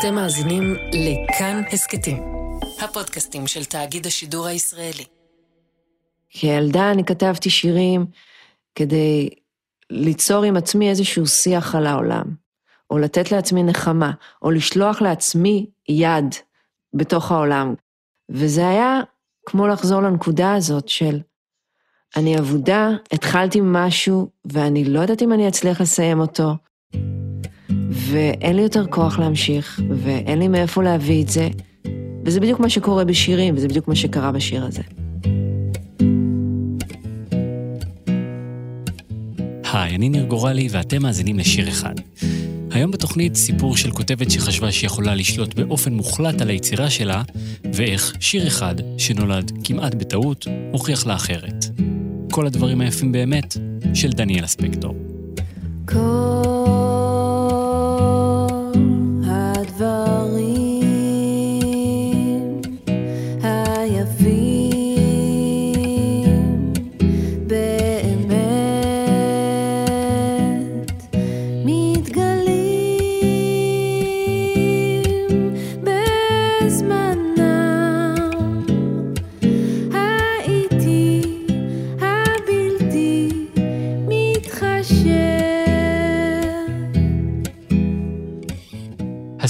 אתם מאזינים לכאן הסכתים, הפודקאסטים של תאגיד השידור הישראלי. כילדה אני כתבתי שירים כדי ליצור עם עצמי איזשהו שיח על העולם, או לתת לעצמי נחמה, או לשלוח לעצמי יד בתוך העולם. וזה היה כמו לחזור לנקודה הזאת של אני אבודה, התחלתי משהו, ואני לא יודעת אם אני אצליח לסיים אותו, ואין לי יותר כוח להמשיך, ואין לי מאיפה להביא את זה, וזה בדיוק מה שקורה בשירים, וזה בדיוק מה שקרה בשיר הזה. היי, אני ניר גורלי ואתם מאזינים לשיר אחד. היום בתוכנית סיפור של כותבת שחשבה שיכולה לשלוט באופן מוחלט על היצירה שלה, ואיך שיר אחד, שנולד כמעט בטעות, הוכיח לה אחרת. כל הדברים היפים באמת של דניאלה ספקטור. כל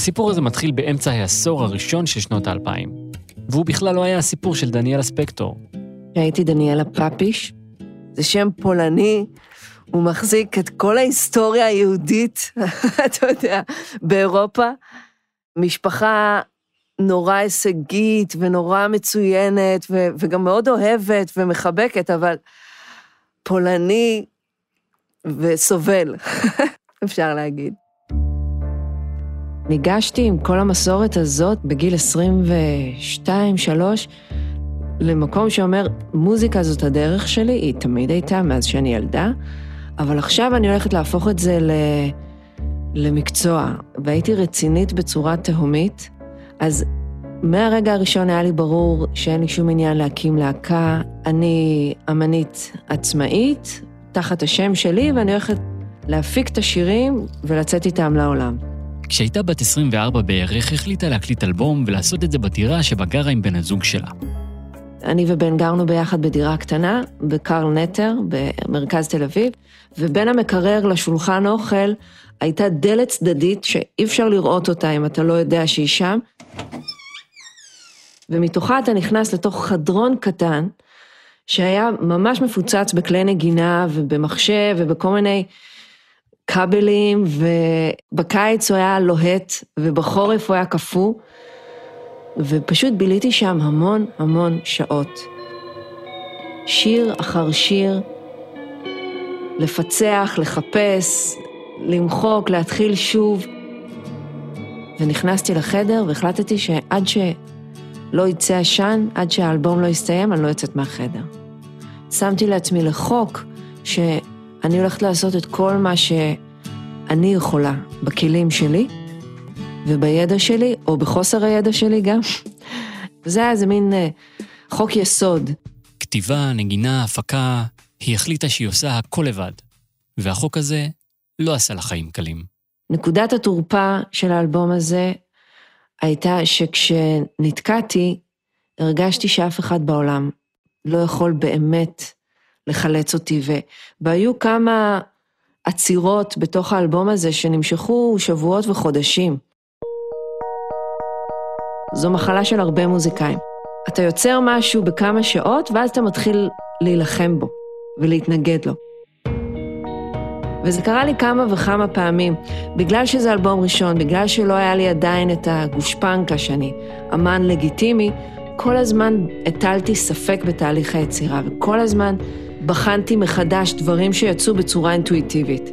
הסיפור הזה מתחיל באמצע העשור הראשון של שנות האלפיים, והוא בכלל לא היה הסיפור של דניאלה ספקטור. הייתי דניאלה פפיש, זה שם פולני, הוא מחזיק את כל ההיסטוריה היהודית, אתה יודע, באירופה. משפחה נורא הישגית ונורא מצוינת, ו- וגם מאוד אוהבת ומחבקת, אבל פולני וסובל, אפשר להגיד. ניגשתי עם כל המסורת הזאת בגיל 22-3 למקום שאומר, מוזיקה זאת הדרך שלי, היא תמיד הייתה מאז שאני ילדה, אבל עכשיו אני הולכת להפוך את זה ל... למקצוע, והייתי רצינית בצורה תהומית, אז מהרגע הראשון היה לי ברור שאין לי שום עניין להקים להקה. אני אמנית עצמאית, תחת השם שלי, ואני הולכת להפיק את השירים ולצאת איתם לעולם. כשהייתה בת 24 בערך, החליטה להקליט אלבום ולעשות את זה בדירה שבה גרה עם בן הזוג שלה. אני ובן גרנו ביחד בדירה קטנה, בקרל נטר, במרכז תל אביב, ובין המקרר לשולחן אוכל הייתה דלת צדדית שאי אפשר לראות אותה אם אתה לא יודע שהיא שם, ומתוכה אתה נכנס לתוך חדרון קטן, שהיה ממש מפוצץ בכלי נגינה ובמחשב ובכל מיני כבלים, ובקיץ הוא היה לוהט, ובחורף הוא היה קפוא, ופשוט ביליתי שם המון המון שעות. שיר אחר שיר, לפצח, לחפש, למחוק, להתחיל שוב. ונכנסתי לחדר והחלטתי שעד שלא יצא עשן, עד שהאלבום לא יסתיים, אני לא יוצאת מהחדר. שמתי לעצמי לחוק ש... אני הולכת לעשות את כל מה שאני יכולה בכלים שלי ובידע שלי, או בחוסר הידע שלי גם. זה היה איזה מין uh, חוק יסוד. כתיבה, נגינה, הפקה, היא החליטה שהיא עושה הכל לבד. והחוק הזה לא עשה לה חיים קלים. נקודת התורפה של האלבום הזה הייתה שכשנתקעתי, הרגשתי שאף אחד בעולם לא יכול באמת לחלץ אותי. והיו כמה עצירות בתוך האלבום הזה שנמשכו שבועות וחודשים. זו מחלה של הרבה מוזיקאים. אתה יוצר משהו בכמה שעות, ואז אתה מתחיל להילחם בו ולהתנגד לו. וזה קרה לי כמה וכמה פעמים, בגלל שזה אלבום ראשון, בגלל שלא היה לי עדיין את הגושפנקה שאני אמן לגיטימי, כל הזמן הטלתי ספק בתהליך היצירה, וכל הזמן בחנתי מחדש דברים שיצאו בצורה אינטואיטיבית.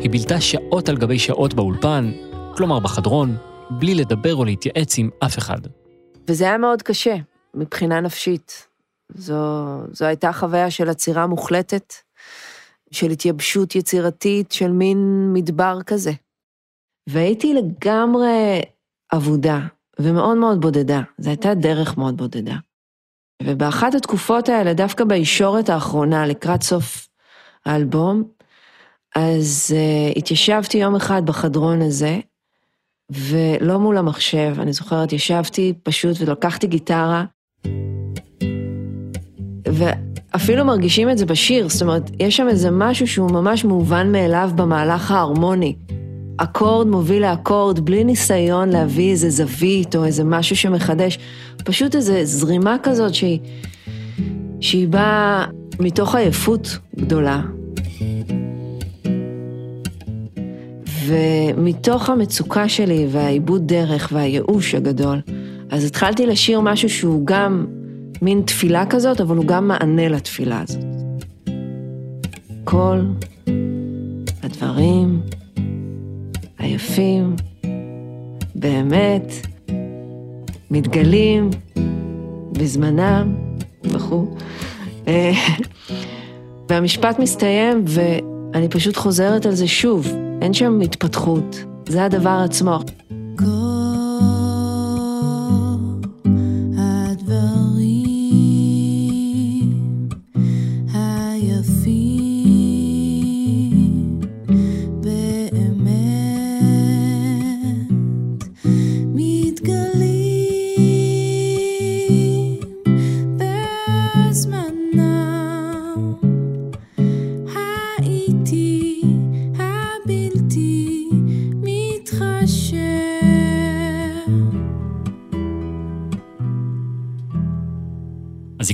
היא בילתה שעות על גבי שעות באולפן, כלומר בחדרון, בלי לדבר או להתייעץ עם אף אחד. וזה היה מאוד קשה, מבחינה נפשית. זו, זו הייתה חוויה של עצירה מוחלטת, של התייבשות יצירתית, של מין מדבר כזה. והייתי לגמרי אבודה, ומאוד מאוד בודדה. זו הייתה דרך מאוד בודדה. ובאחת התקופות האלה, דווקא בישורת האחרונה, לקראת סוף האלבום, אז uh, התיישבתי יום אחד בחדרון הזה, ולא מול המחשב, אני זוכרת, ישבתי פשוט ולקחתי גיטרה, ואפילו מרגישים את זה בשיר, זאת אומרת, יש שם איזה משהו שהוא ממש מובן מאליו במהלך ההרמוני. אקורד מוביל לאקורד בלי ניסיון להביא איזה זווית או איזה משהו שמחדש, פשוט איזו זרימה כזאת שהיא, שהיא באה מתוך עייפות גדולה. ומתוך המצוקה שלי והעיבוד דרך והייאוש הגדול, אז התחלתי לשיר משהו שהוא גם מין תפילה כזאת, אבל הוא גם מענה לתפילה הזאת. כל הדברים היפים, באמת, מתגלים בזמנם וכו'. אה, והמשפט מסתיים ואני פשוט חוזרת על זה שוב, אין שם התפתחות, זה הדבר עצמו.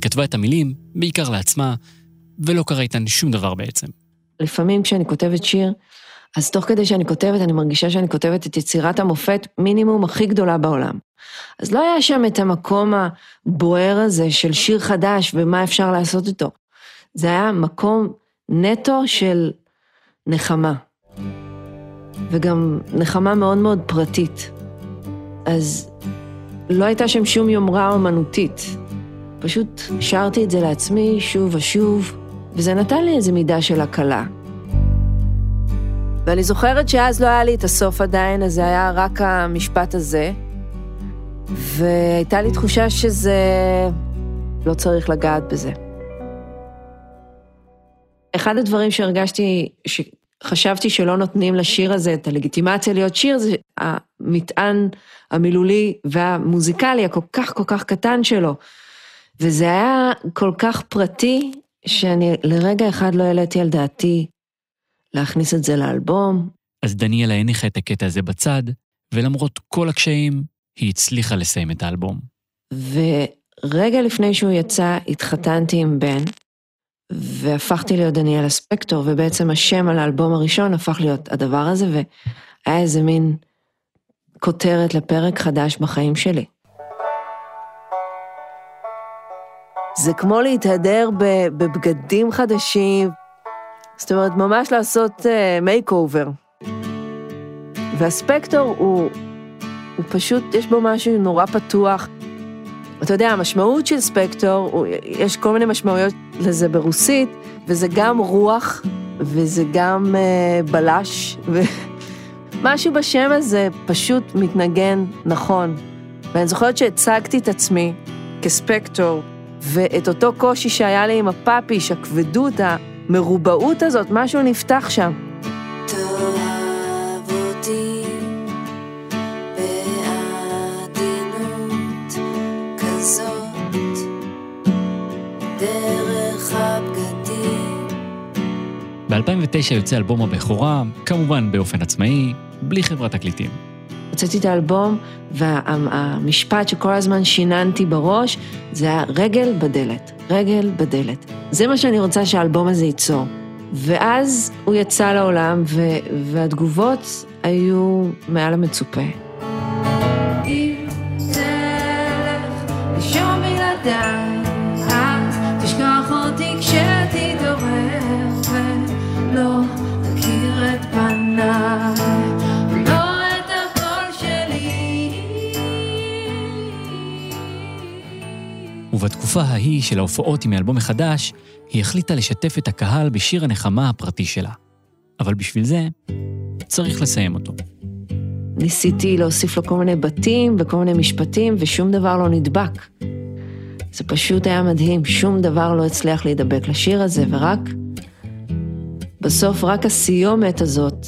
כתבה את המילים בעיקר לעצמה, ולא קרה איתן שום דבר בעצם. לפעמים כשאני כותבת שיר, אז תוך כדי שאני כותבת, אני מרגישה שאני כותבת את יצירת המופת מינימום הכי גדולה בעולם. אז לא היה שם את המקום הבוער הזה של שיר חדש ומה אפשר לעשות איתו. זה היה מקום נטו של נחמה. וגם נחמה מאוד מאוד פרטית. אז לא הייתה שם שום יומרה אומנותית. פשוט שרתי את זה לעצמי שוב ושוב, וזה נתן לי איזו מידה של הקלה. ואני זוכרת שאז לא היה לי את הסוף עדיין, אז זה היה רק המשפט הזה, והייתה לי תחושה שזה... לא צריך לגעת בזה. אחד הדברים שהרגשתי, שחשבתי שלא נותנים לשיר הזה את הלגיטימציה להיות שיר, זה המטען המילולי והמוזיקלי הכל כך כל כך קטן שלו. וזה היה כל כך פרטי, שאני לרגע אחד לא העליתי על דעתי להכניס את זה לאלבום. אז דניאלה הניחה את הקטע הזה בצד, ולמרות כל הקשיים, היא הצליחה לסיים את האלבום. ורגע לפני שהוא יצא, התחתנתי עם בן, והפכתי להיות דניאלה ספקטור, ובעצם השם על האלבום הראשון הפך להיות הדבר הזה, והיה איזה מין כותרת לפרק חדש בחיים שלי. זה כמו להתהדר בבגדים חדשים, זאת אומרת, ממש לעשות מייק uh, אובר. והספקטור הוא, הוא פשוט, יש בו משהו נורא פתוח. אתה יודע, המשמעות של ספקטור, הוא, יש כל מיני משמעויות לזה ברוסית, וזה גם רוח, וזה גם uh, בלש, ומשהו בשם הזה פשוט מתנגן נכון. ואני זוכרת שהצגתי את עצמי כספקטור ואת אותו קושי שהיה לי עם הפאפיש, הכבדות, המרובעות הזאת, משהו נפתח שם. ב-2009 יוצא אלבום הבכורה, כמובן באופן עצמאי, בלי חברת תקליטים. הוצאתי את האלבום, והמשפט שכל הזמן שיננתי בראש, זה היה רגל בדלת, רגל בדלת. זה מה שאני רוצה שהאלבום הזה ייצור. ואז הוא יצא לעולם, והתגובות היו מעל המצופה. ובתקופה ההיא של ההופעות עם האלבום החדש, היא החליטה לשתף את הקהל בשיר הנחמה הפרטי שלה. אבל בשביל זה, צריך לסיים אותו. ניסיתי להוסיף לו כל מיני בתים וכל מיני משפטים, ושום דבר לא נדבק. זה פשוט היה מדהים, שום דבר לא הצליח להידבק לשיר הזה, ורק בסוף רק הסיומת הזאת.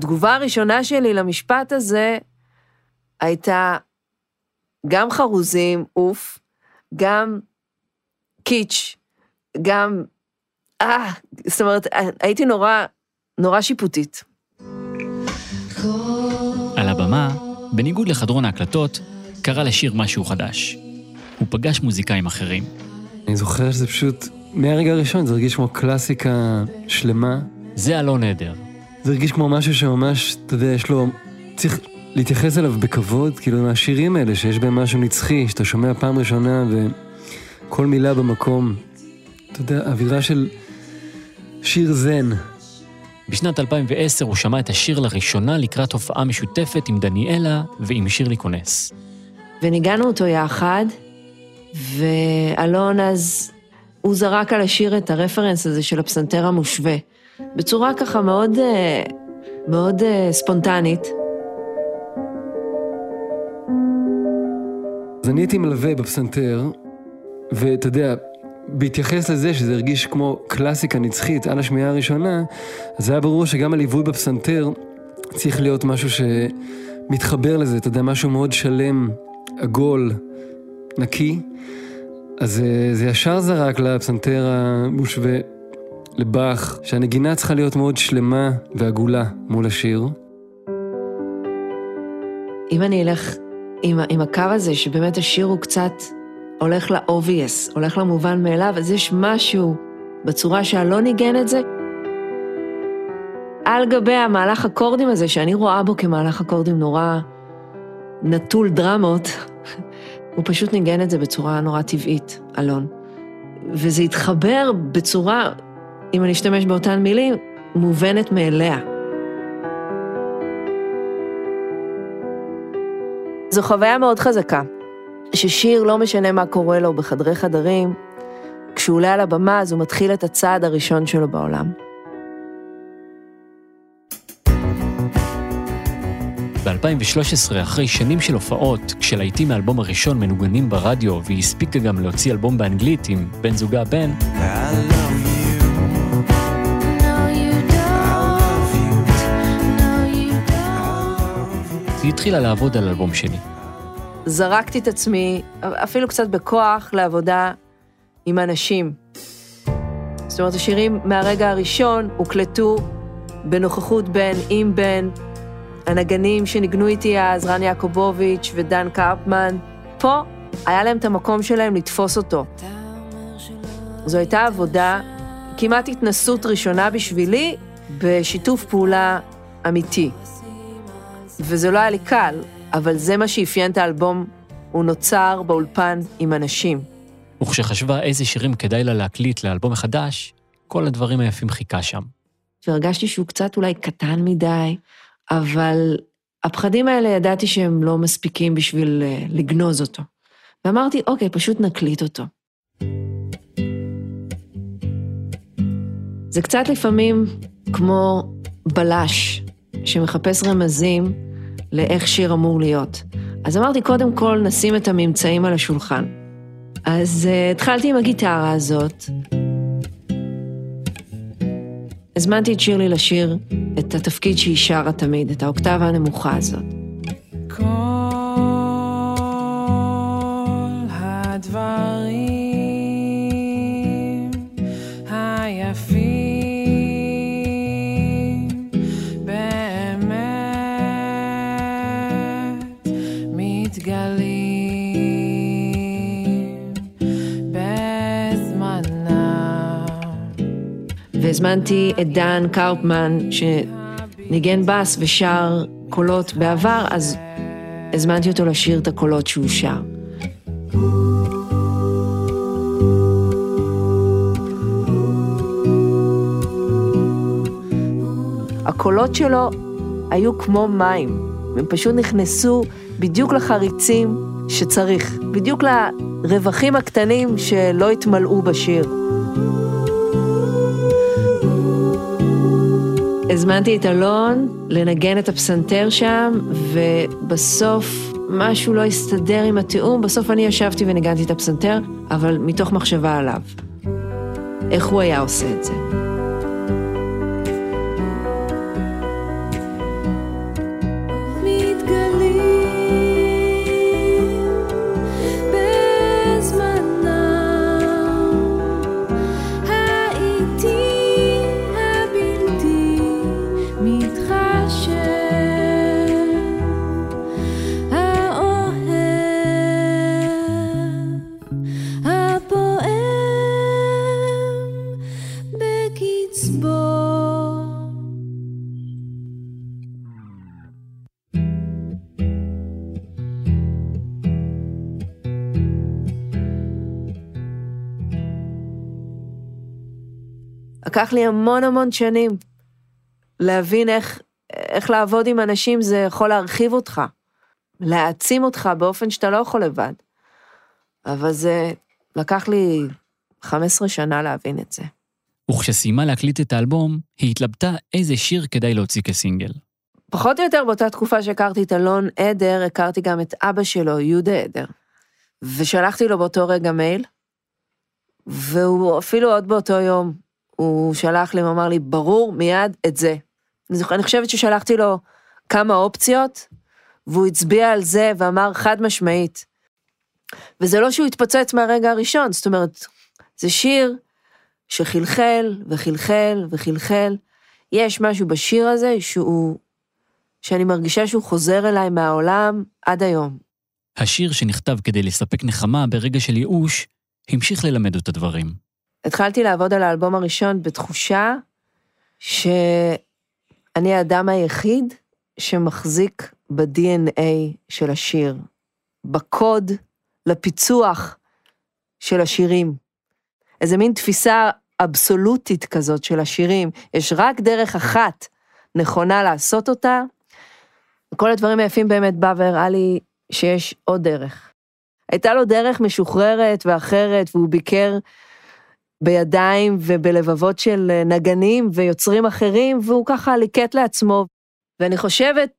התגובה הראשונה שלי למשפט הזה הייתה גם חרוזים, אוף, גם קיץ', גם... אה, זאת אומרת, הייתי נורא, נורא שיפוטית. על הבמה, בניגוד לחדרון ההקלטות, קרה לשיר משהו חדש. הוא פגש מוזיקאים אחרים. אני זוכר שזה פשוט, מהרגע הראשון זה הרגיש כמו קלאסיקה שלמה. זה אלון עדר. זה הרגיש כמו משהו שממש, אתה יודע, יש לו... צריך להתייחס אליו בכבוד, כאילו מהשירים האלה, שיש בהם משהו נצחי, שאתה שומע פעם ראשונה וכל מילה במקום. אתה יודע, אווירה של שיר זן. בשנת 2010 הוא שמע את השיר לראשונה לקראת הופעה משותפת עם דניאלה ועם שירלי כונס. וניגענו אותו יחד, ואלון אז, הוא זרק על השיר את הרפרנס הזה של הפסנתר המושווה, בצורה ככה מאוד, אה, מאוד אה, ספונטנית. אז אני הייתי מלווה בפסנתר, ואתה יודע, בהתייחס לזה שזה הרגיש כמו קלאסיקה נצחית על השמיעה הראשונה, אז היה ברור שגם הליווי בפסנתר צריך להיות משהו שמתחבר לזה, אתה יודע, משהו מאוד שלם, עגול, נקי. אז אה, זה ישר זרק לפסנתר המושווה, לבאך, שהנגינה צריכה להיות מאוד שלמה ועגולה מול השיר. אם אני אלך עם, עם הקו הזה, שבאמת השיר הוא קצת הולך ל-obvious, הולך למובן מאליו, אז יש משהו בצורה שאלון ניגן את זה. על גבי המהלך אקורדים הזה, שאני רואה בו כמהלך אקורדים נורא נטול דרמות, הוא פשוט ניגן את זה בצורה נורא טבעית, אלון. וזה התחבר בצורה, אם אני אשתמש באותן מילים, מובנת מאליה. זו חוויה מאוד חזקה, ששיר, לא משנה מה קורה לו בחדרי חדרים, כשהוא עולה על הבמה אז הוא מתחיל את הצעד הראשון שלו בעולם. ב-2013, אחרי שנים של הופעות, כשלהיטים מהאלבום הראשון מנוגנים ברדיו, והיא הספיקה גם להוציא אלבום באנגלית עם בן זוגה בן, היא התחילה לעבוד על אלבום שני. זרקתי את עצמי, אפילו קצת בכוח, לעבודה עם אנשים. זאת אומרת, השירים מהרגע הראשון הוקלטו בנוכחות בן, עם בן, הנגנים שניגנו איתי אז, רן יעקובוביץ' ודן קרפמן. פה היה להם את המקום שלהם לתפוס אותו. זו הייתה עבודה, כמעט התנסות ראשונה בשבילי, בשיתוף פעולה אמיתי. וזה לא היה לי קל, אבל זה מה שאפיין את האלבום, הוא נוצר באולפן עם אנשים. וכשחשבה איזה שירים כדאי לה להקליט לאלבום החדש, כל הדברים היפים חיכה שם. והרגשתי שהוא קצת אולי קטן מדי, אבל הפחדים האלה ידעתי שהם לא מספיקים בשביל אה, לגנוז אותו. ואמרתי, אוקיי, פשוט נקליט אותו. זה קצת לפעמים כמו בלש שמחפש רמזים לאיך שיר אמור להיות. אז אמרתי, קודם כל נשים את הממצאים על השולחן. אז uh, התחלתי עם הגיטרה הזאת. הזמנתי את שירלי לשיר את התפקיד שהיא שרה תמיד, את האוקטבה הנמוכה הזאת. כל והזמנתי את דן קרפמן, שניגן בס ושר קולות בעבר, אז הזמנתי אותו לשיר את הקולות שהוא שר. הקולות שלו היו כמו מים. הם פשוט נכנסו בדיוק לחריצים שצריך, בדיוק לרווחים הקטנים שלא התמלאו בשיר. הזמנתי את אלון לנגן את הפסנתר שם, ובסוף משהו לא הסתדר עם התיאום, בסוף אני ישבתי וניגנתי את הפסנתר, אבל מתוך מחשבה עליו. איך הוא היה עושה את זה. לקח לי המון המון שנים להבין איך, איך לעבוד עם אנשים זה יכול להרחיב אותך, להעצים אותך באופן שאתה לא יכול לבד. אבל זה לקח לי 15 שנה להבין את זה. וכשסיימה להקליט את האלבום, היא התלבטה איזה שיר כדאי להוציא כסינגל. פחות או יותר באותה תקופה שהכרתי את אלון עדר, הכרתי גם את אבא שלו, יהודה עדר. ושלחתי לו באותו רגע מייל, והוא אפילו עוד באותו יום הוא שלח לי, הוא אמר לי, ברור, מיד את זה. אני חושבת ששלחתי לו כמה אופציות, והוא הצביע על זה ואמר חד משמעית. וזה לא שהוא התפוצץ מהרגע הראשון, זאת אומרת, זה שיר שחלחל וחלחל וחלחל. יש משהו בשיר הזה שהוא, שאני מרגישה שהוא חוזר אליי מהעולם עד היום. השיר שנכתב כדי לספק נחמה ברגע של ייאוש, המשיך ללמד אותה דברים. התחלתי לעבוד על האלבום הראשון בתחושה שאני האדם היחיד שמחזיק ב-DNA של השיר, בקוד לפיצוח של השירים. איזה מין תפיסה אבסולוטית כזאת של השירים, יש רק דרך אחת נכונה לעשות אותה. כל הדברים היפים באמת בא והראה לי שיש עוד דרך. הייתה לו דרך משוחררת ואחרת, והוא ביקר בידיים ובלבבות של אה, נגנים ויוצרים אחרים, והוא ככה ליקט לעצמו. ואני חושבת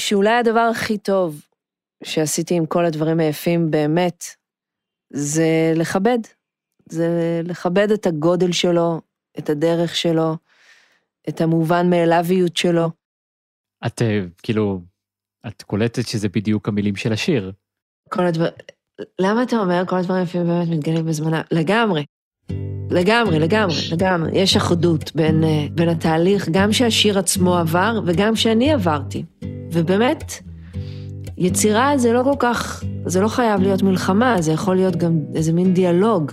שאולי הדבר הכי טוב שעשיתי עם כל הדברים היפים באמת, זה לכבד. זה לכבד את הגודל שלו, את הדרך שלו, את המובן מאליוויות שלו. את אה, כאילו, את קולטת שזה בדיוק המילים של השיר. כל הדבר... למה אתה אומר כל הדברים היפים באמת מתגלים בזמנה? לגמרי. לגמרי, לגמרי, לגמרי. יש אחדות בין, אה, בין התהליך, גם שהשיר עצמו עבר וגם שאני עברתי. ובאמת, יצירה זה לא כל כך, זה לא חייב להיות מלחמה, זה יכול להיות גם איזה מין דיאלוג.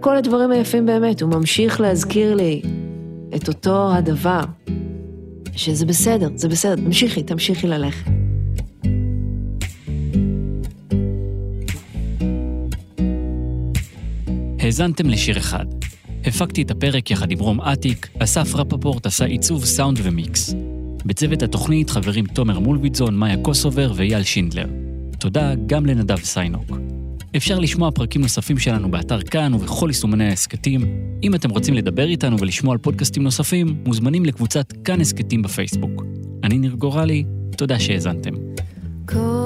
כל הדברים היפים באמת, הוא ממשיך להזכיר לי את אותו הדבר, שזה בסדר, זה בסדר, תמשיכי, תמשיכי ללכת. האזנתם לשיר אחד. הפקתי את הפרק יחד עם רום אטיק, אסף רפפורט עשה עיצוב סאונד ומיקס. בצוות התוכנית חברים תומר מולביטזון, מאיה קוסובר ואייל שינדלר. תודה גם לנדב סיינוק. אפשר לשמוע פרקים נוספים שלנו באתר כאן ובכל יישומני ההסכתים. אם אתם רוצים לדבר איתנו ולשמוע על פודקאסטים נוספים, מוזמנים לקבוצת כאן הסכתים בפייסבוק. אני ניר גורלי, תודה שהאזנתם. כל